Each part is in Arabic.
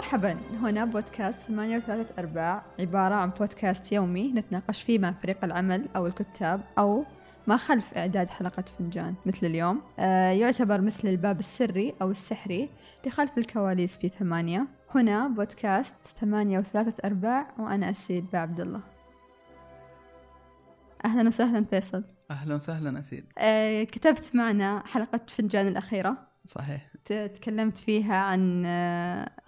مرحبا هنا بودكاست ثمانية وثلاثة أرباع عبارة عن بودكاست يومي نتناقش فيه مع فريق العمل أو الكتاب أو ما خلف إعداد حلقة فنجان مثل اليوم. آه يعتبر مثل الباب السري أو السحري لخلف الكواليس في ثمانية. هنا بودكاست ثمانية وثلاثة أرباع وأنا أسيد بعبد الله. أهلا وسهلا فيصل. أهلا وسهلا اسيل آه كتبت معنا حلقة فنجان الأخيرة. صحيح. تكلمت فيها عن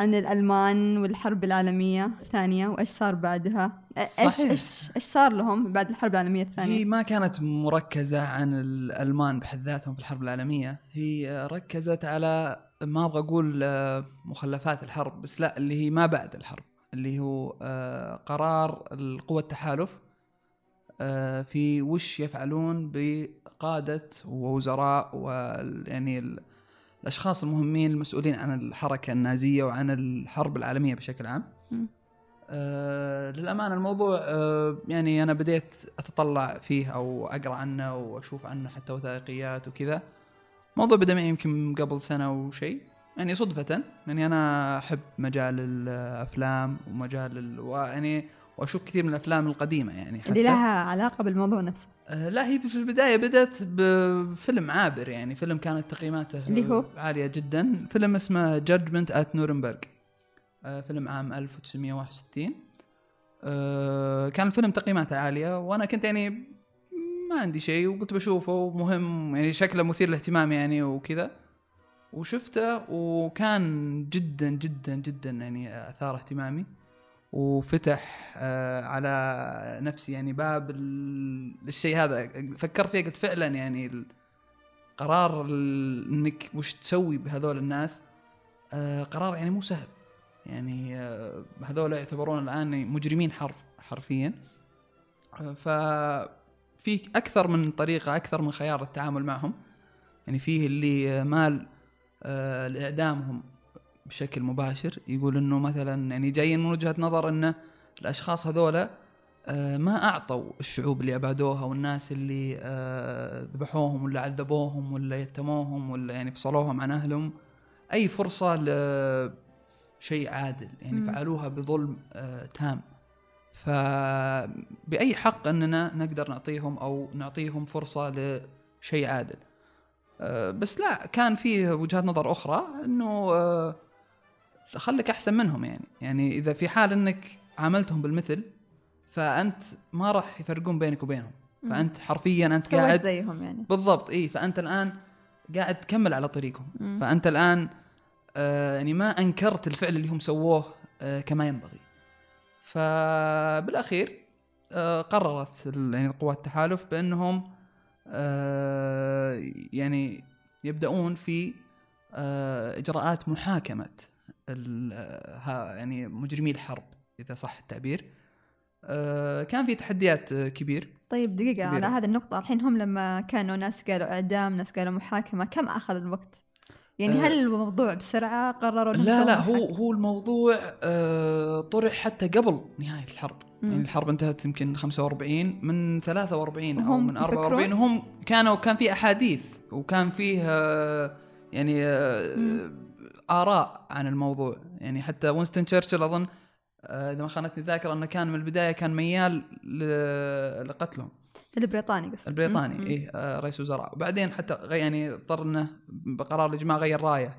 عن الألمان والحرب العالمية الثانية وإيش صار بعدها. إيش صحيح. إيش إيش صار لهم بعد الحرب العالمية هي الثانية ما كانت مركزة عن الألمان بحد ذاتهم في الحرب العالمية. هي ركزت على ما أبغى أقول مخلفات الحرب بس لا اللي هي ما بعد الحرب اللي هو آه، قرار القوى التحالف آه، في وش يفعلون بقادة ووزراء ويعني ال- الأشخاص المهمين المسؤولين عن الحركة النازية وعن الحرب العالمية بشكل عام. آه للأمانة الموضوع آه يعني أنا بديت أتطلع فيه أو أقرأ عنه وأشوف عنه حتى وثائقيات وكذا. الموضوع بدأ معي يمكن قبل سنة وشيء يعني صدفة يعني أنا أحب مجال الأفلام ومجال ال... ويعني وأشوف كثير من الأفلام القديمة يعني حتى. اللي لها علاقة بالموضوع نفسه. آه، لا هي في البداية بدأت بفيلم عابر يعني فيلم كانت تقييماته اللي هو؟ عالية جدا. فيلم اسمه جادجمنت ات نورنبرغ فيلم عام 1961 آه، كان الفيلم تقييماته عالية وأنا كنت يعني ما عندي شيء وقلت بشوفه مهم يعني شكله مثير للاهتمام يعني وكذا. وشفته وكان جدا جدا جدا يعني أثار اهتمامي. وفتح آه، على نفسي يعني باب ال- الشيء هذا. فكرت فيه قلت فعلا يعني قرار إنك وش تسوي بهذول الناس آه، قرار يعني مو سهل. يعني آه، هذول يعتبرون الآن مجرمين حرف حرفيا. ففي أكثر من طريقة أكثر من خيار للتعامل معهم. يعني فيه اللي مال لإعدامهم. بشكل مباشر يقول إنه مثلا يعني جايين من وجهة نظر إنه الأشخاص هذولا آه، ما أعطوا الشعوب اللي أبادوها والناس اللي آه، ذبحوهم ولا عذبوهم ولا يتموهم ولا يعني فصلوهم عن أهلهم أي فرصة لشيء عادل يعني مم. فعلوها بظلم آه، تام فبأي حق أننا نقدر نعطيهم أو نعطيهم فرصة لشيء عادل بس لا كان فيه وجهات نظر أخرى أنه آه، خليك أحسن منهم يعني. يعني إذا في حال أنك عاملتهم بالمثل فأنت ما راح يفرقون بينك وبينهم. فأنت حرفيا سويت قاعد زيهم يعني. بالضبط اي فأنت الآن قاعد تكمل على طريقهم. مم. فأنت الآن آه يعني ما أنكرت الفعل اللي هم سووه آه كما ينبغي. فبالأخير آه قررت يعني قوات التحالف بأنهم آه يعني يبدأون في آه إجراءات محاكمة. يعني مجرمي الحرب إذا صح التعبير آه كان في تحديات آه كبير طيب دقيقة كبيرة. على هذه النقطة الحين هم لما كانوا ناس قالوا إعدام ناس قالوا محاكمة كم أخذ الوقت؟ يعني آه، هل الموضوع بسرعة قرروا لا لا هو محاكمة؟ هو الموضوع طرح حتى قبل نهاية الحرب مم. يعني الحرب انتهت يمكن 45 من 43 أو من 44 يفكرون؟ وهم كانوا كان في أحاديث وكان فيه يعني مم. آراء عن الموضوع. يعني حتى وينستون تشرشل أظن آه، إذا ما خانتني الذاكره أنه كان من البداية كان ميال لقتلهم. البريطاني قصدي البريطاني. إيه آه رئيس وزراء. وبعدين حتى يعني اضطر إنه بقرار الإجماع غير رايه.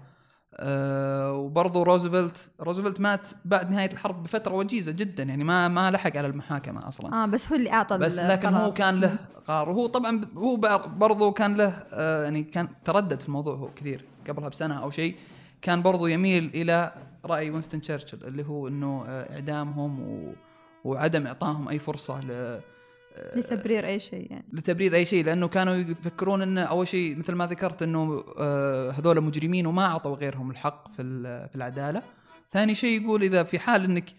آه وبرضه روزفلت روزفلت مات بعد نهاية الحرب بفترة وجيزة جدا. يعني ما ما لحق على المحاكمة أصلا. آه بس هو اللي أعطى بس لكن القرار. هو كان له قرار. وهو طبعا هو برضه كان له آه يعني كان تردد في الموضوع هو كثير قبلها بسنة أو شيء. كان برضه يميل إلى رأي وينستون تشرشل اللي هو إنه آه إعدامهم و وعدم اعطائهم أي فرصة ل آه، لتبرير أي شيء يعني لتبرير أي شيء لأنه كانوا يفكرون انه أول شيء مثل ما ذكرت إنه آه، هذول مجرمين وما أعطوا غيرهم الحق في في العدالة. ثاني شيء يقول إذا في حال إنك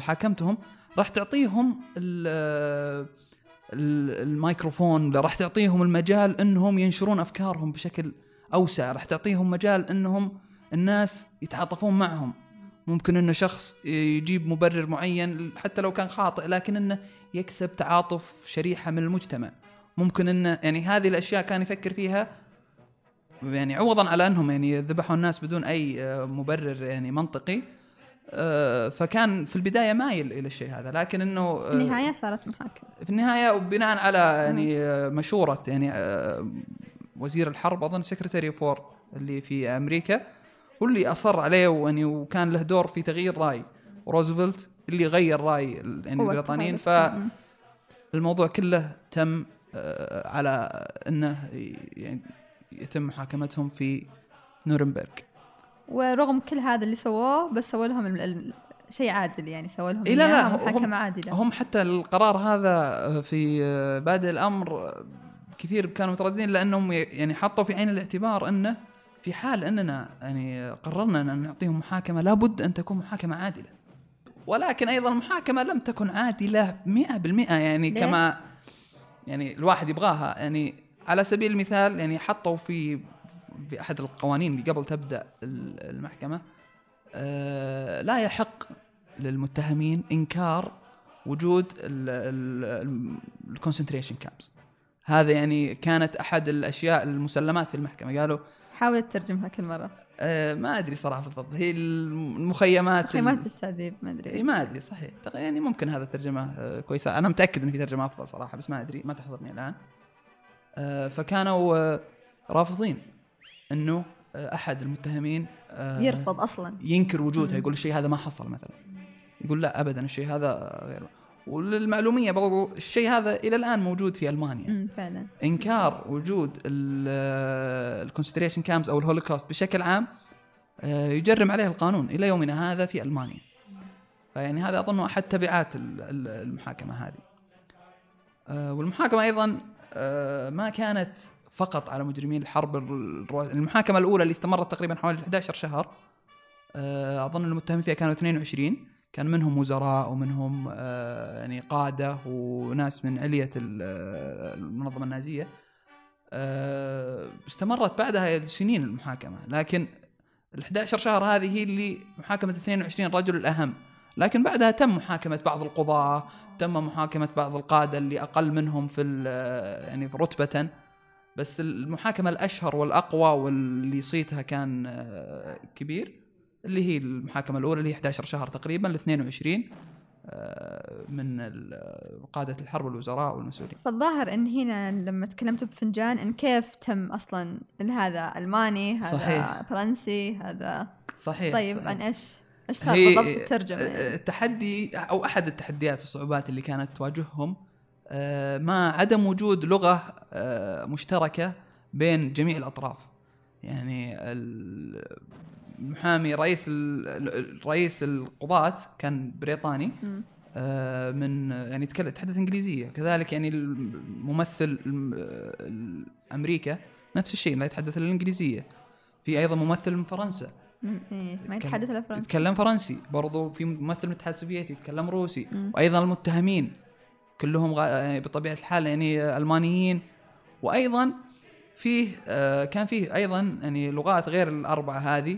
حاكمتهم راح تعطيهم ال- ال- الميكروفون راح تعطيهم المجال إنهم ينشرون أفكارهم بشكل أوسع، راح تعطيهم مجال إنهم الناس يتعاطفون معهم. ممكن إنه شخص يجيب مبرر معين حتى لو كان خاطئ لكن إنه يكسب تعاطف شريحة من المجتمع. ممكن إنه يعني هذه الأشياء كان يفكر فيها يعني عوضا على أنهم يعني ذبحوا الناس بدون أي آه، مبرر يعني منطقي. آه، فكان في البداية مايل إلى الشيء هذا لكن إنه آه، في النهاية صارت محاكمه في النهاية وبناء على يعني آه، مشورة يعني وزير الحرب أظن secretary of war اللي في أمريكا. هو اللي أصر عليه ويعني وكان له دور في تغيير رأي. روزفلت اللي غير رأي يعني البريطانيين فالموضوع كله تم آه، على إنه يعني يتم محاكمتهم في نورنبرغ. ورغم كل هذا اللي سووه بس سووا لهم شيء عادل يعني سووا لهم إيه لا لا، محاكمة عادلة. هم حتى القرار هذا في بادئ الأمر كثير كانوا مترددين لأنهم يعني حطوا في عين الاعتبار إنه في حال أننا يعني قررنا أن نعطيهم محاكمة لابد أن تكون محاكمة عادلة. ولكن أيضا المحاكمة لم تكن عادلة 100% يعني ليش؟ كما يعني الواحد يبغاها يعني على سبيل المثال يعني حطوا في في أحد القوانين اللي قبل تبدأ ال- المحكمة آه، لا يحق للمتهمين إنكار وجود ال concentration camps هذا يعني كانت أحد الأشياء المسلمات في المحكمة قالوا حاول تترجمها كل مرة. آه ما أدري صراحة بالضبط. هي المخيمات خيمات التعذيب ما أدري. إي ما أدري صحيح. يعني ممكن هذا ترجمه آه، كويسة. أنا متأكد ان في ترجمة أفضل صراحة بس ما أدري ما تحضرني الآن. آه، فكانوا آه، رافضين إنه آه، أحد المتهمين يرفض أصلا. ينكر وجودها. يقول الشيء هذا ما حصل مثلا. يقول لا ابدا الشيء هذا غير وللمعلومية برضو الشيء هذا إلى الآن موجود في ألمانيا. فعلا. إنكار وجود ال concentration camps أو الهولوكوست بشكل عام آه، يجرم عليه القانون إلى يومنا هذا في ألمانيا. فيعني هذا أظن أحد تبعات ال- ال- المحاكمة هذه. آه، والمحاكمة أيضا آه، ما كانت فقط على مجرمين الحرب المحاكمة الأولى اللي استمرت تقريبا حوالي 11 شهر آه، أظن المتهم فيها كانوا 22 كان منهم وزراء ومنهم آه، يعني قادة وناس من علية آه، المنظمة النازية. آه، استمرت بعدها سنين المحاكمة. لكن ال 11 شهر هذه هي اللي محاكمة 22 رجل الأهم. لكن بعدها تم محاكمة بعض القضاة تم محاكمة بعض القادة اللي أقل منهم في يعني في رتبة. بس المحاكمة الأشهر والأقوى واللي صيتها كان كبير. اللي هي المحاكمة الأولى اللي هي 11 شهر تقريبا ل 22 آه، من قادة الحرب والوزراء والمسؤولين فالظاهر إن هنا لما تكلمتوا بفنجان إن كيف تم أصلا إن هذا ألماني هذا صحيح. فرنسي هذا صحيح طيب صحيح. عن إيش؟ إيش صار بالضبط الترجمة يعني؟ التحدي أو أحد التحديات والصعوبات اللي كانت تواجههم مع عدم وجود لغة آه، مشتركة بين جميع الأطراف يعني ال- المحامي رئيس رئيس القضاة كان بريطاني. آه، من يعني يتحدث إنجليزية كذلك يعني الممثل الم- الأمريكا نفس الشيء لا يتحدث الانجليزيه في أيضا ممثل من فرنسا. إيه. ما يتحدث إلا فرنسي يتكلم فرنسي برضو في ممثل من الاتحاد السوفيتي يتكلم روسي مم. وأيضا المتهمين كلهم يعني بطبيعة الحال يعني ألمانيين وأيضا فيه آه، كان فيه أيضا يعني لغات غير الأربعة هذه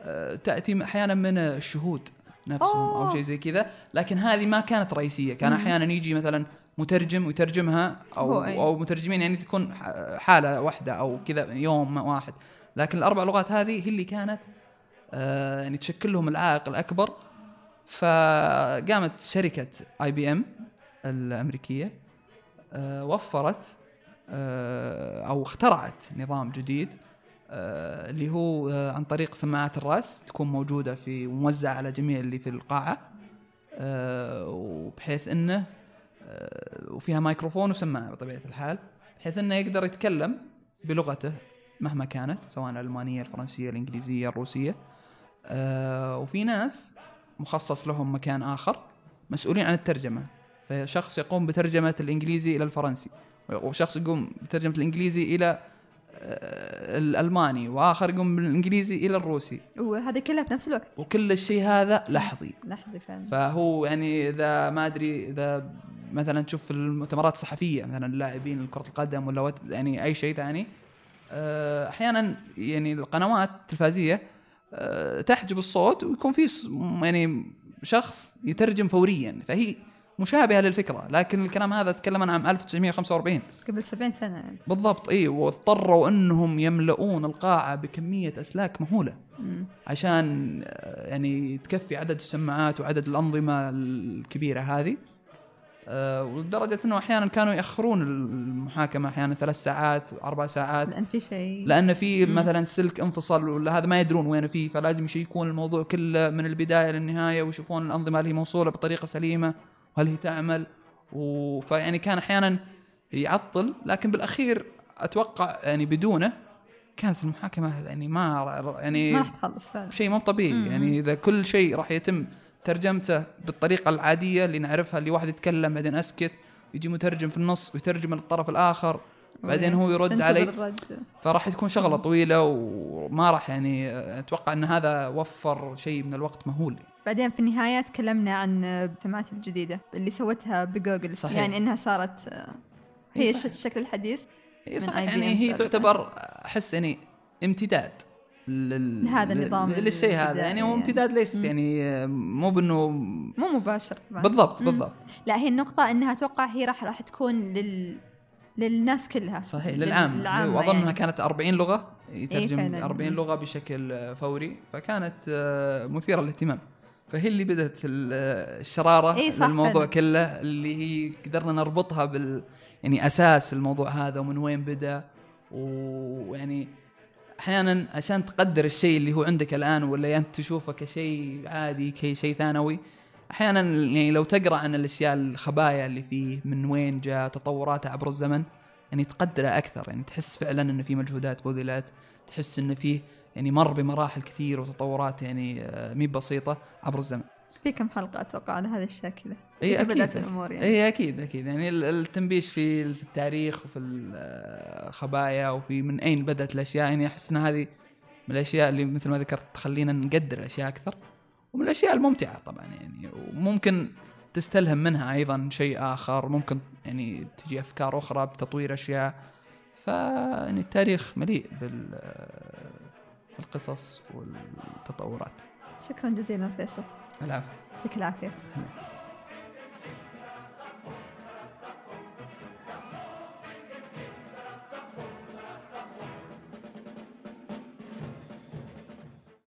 آه، تأتي أحيانا من الشهود نفسهم أو أوه. شيء زي كذا لكن هذه ما كانت رئيسية كان. أحيانا يجي مثلا مترجم ويترجمها أو أي. أو مترجمين يعني تكون حالة واحدة أو كذا يوم واحد لكن الأربع لغات هذه هي اللي كانت آه، يعني تشكل لهم العائق الأكبر فقامت شركة اي بي ام الأمريكية آه، وفرت أو اخترعت نظام جديد آه، اللي هو آه، عن طريق سماعات الرأس تكون موجودة في وموزعه على جميع اللي في القاعة آه، وبحيث إنه آه، وفيها ميكروفون وسماعة بطبيعة الحال بحيث إنه يقدر يتكلم بلغته مهما كانت سواء الالمانيه الفرنسية الإنجليزية الروسية آه، وفي ناس مخصص لهم مكان آخر مسؤولين عن الترجمة فشخص يقوم بترجمة الإنجليزي إلى الفرنسي. وشخص يقوم بترجمة الإنجليزي إلى آه، الألماني وآخر يقوم بالإنجليزي إلى الروسي. وهذه كلها في نفس الوقت. وكل الشيء هذا لحظي. لحظه فعلا. فهو يعني إذا ما أدري إذا مثلا تشوف في المؤتمرات الصحفية مثلا اللاعبين كره القدم ولا يعني أي شيء ثاني آه، أحيانا يعني القنوات التلفازيه آه، تحجب الصوت ويكون في يعني شخص يترجم فوريا. فهي مشابهه للفكرة لكن الكلام هذا تكلم عن عام 1945 قبل 70 سنة يعني. بالضبط إي واضطروا إنهم يملؤون القاعة بكمية أسلاك مهولة. مم. عشان آه، يعني تكفي عدد السماعات وعدد الأنظمة الكبيرة هذه. آه، ولدرجة إنه أحيانا كانوا يأخرون المحاكمة أحيانا ثلاث ساعات أربع ساعات. لأن في شيء. لأن في. مثلا سلك انفصل ولا هذا ما يدرون وين فيه فلازم يشيكون الموضوع كله من البداية للنهاية ويشوفون الأنظمة هل هي موصولة بطريقة سليمة. وهل هي تعمل؟ و... فيعني كان أحيانا يعطل لكن بالأخير أتوقع يعني بدونه كانت المحاكمة يعني ما يعني ما راح تخلص فعلا. شيء مو طبيعي. مم. يعني إذا كل شيء راح يتم ترجمته بالطريقة العادية اللي نعرفها اللي واحد يتكلم بعدين أسكت يجي مترجم في النص ويترجم للطرف الآخر بعدين هو يرد علي. فراح تكون شغلة طويلة وما راح يعني أتوقع إن هذا وفر شيء من الوقت مهول بعدين في النهاية تكلمنا عن السماعات الجديدة اللي سوتها بجوجل صحيح. يعني إنها صارت هي صحيح. الشكل الحديث إي من صح IBM يعني هي سابقاً. تعتبر أحس يعني امتداد لل... لهذا النظام لل- للشيء هذا يعني هو يعني. امتداد ليس مم. يعني مو بإنه مو مباشر طبعا بالضبط مم. بالضبط لا هي النقطة إنها أتوقع هي راح راح تكون لل للناس كلها صحيح لل- للعام واظنها يعني. كانت 40 لغة يترجم فعلاً. 40 لغة بشكل فوري فكانت آه، مثيرة للاهتمام فهي اللي بدأت آه، الشرارة إيه صح للموضوع فعلاً. كله اللي هي قدرنا نربطها بال يعني أساس الموضوع هذا ومن وين بدأ ويعني أحيانا عشان تقدر الشيء اللي هو عندك الآن ولا انت تشوفه كشيء عادي كشيء ثانوي أحيانا يعني لو تقرأ عن الأشياء الخبايا اللي فيه من وين جاء تطوراته عبر الزمن يعني تقدره أكثر. يعني تحس فعلا أن في مجهودات بذلت تحس أن فيه يعني مر بمراحل كثير وتطورات يعني آه، مي بسيطة عبر الزمن. في كم حلقة أتوقع على هذه الشاكلة اي أكيد. بدأت الأمور يعني. اي أكيد أكيد. يعني ال- التنبيش في التاريخ وفي الخبايا وفي من أين بدأت الأشياء. يعني أحس أن هذه من الأشياء اللي مثل ما ذكرت تخلينا نقدر الأشياء أكثر ومن الأشياء الممتعة طبعا يعني. وممكن تستلهم منها أيضا شيء آخر ممكن يعني تجي أفكار أخرى بتطوير أشياء. فيعني التاريخ مليء بال بالقصص والتطورات. شكرا جزيلا فيصل. العفو. يعطيك العافية.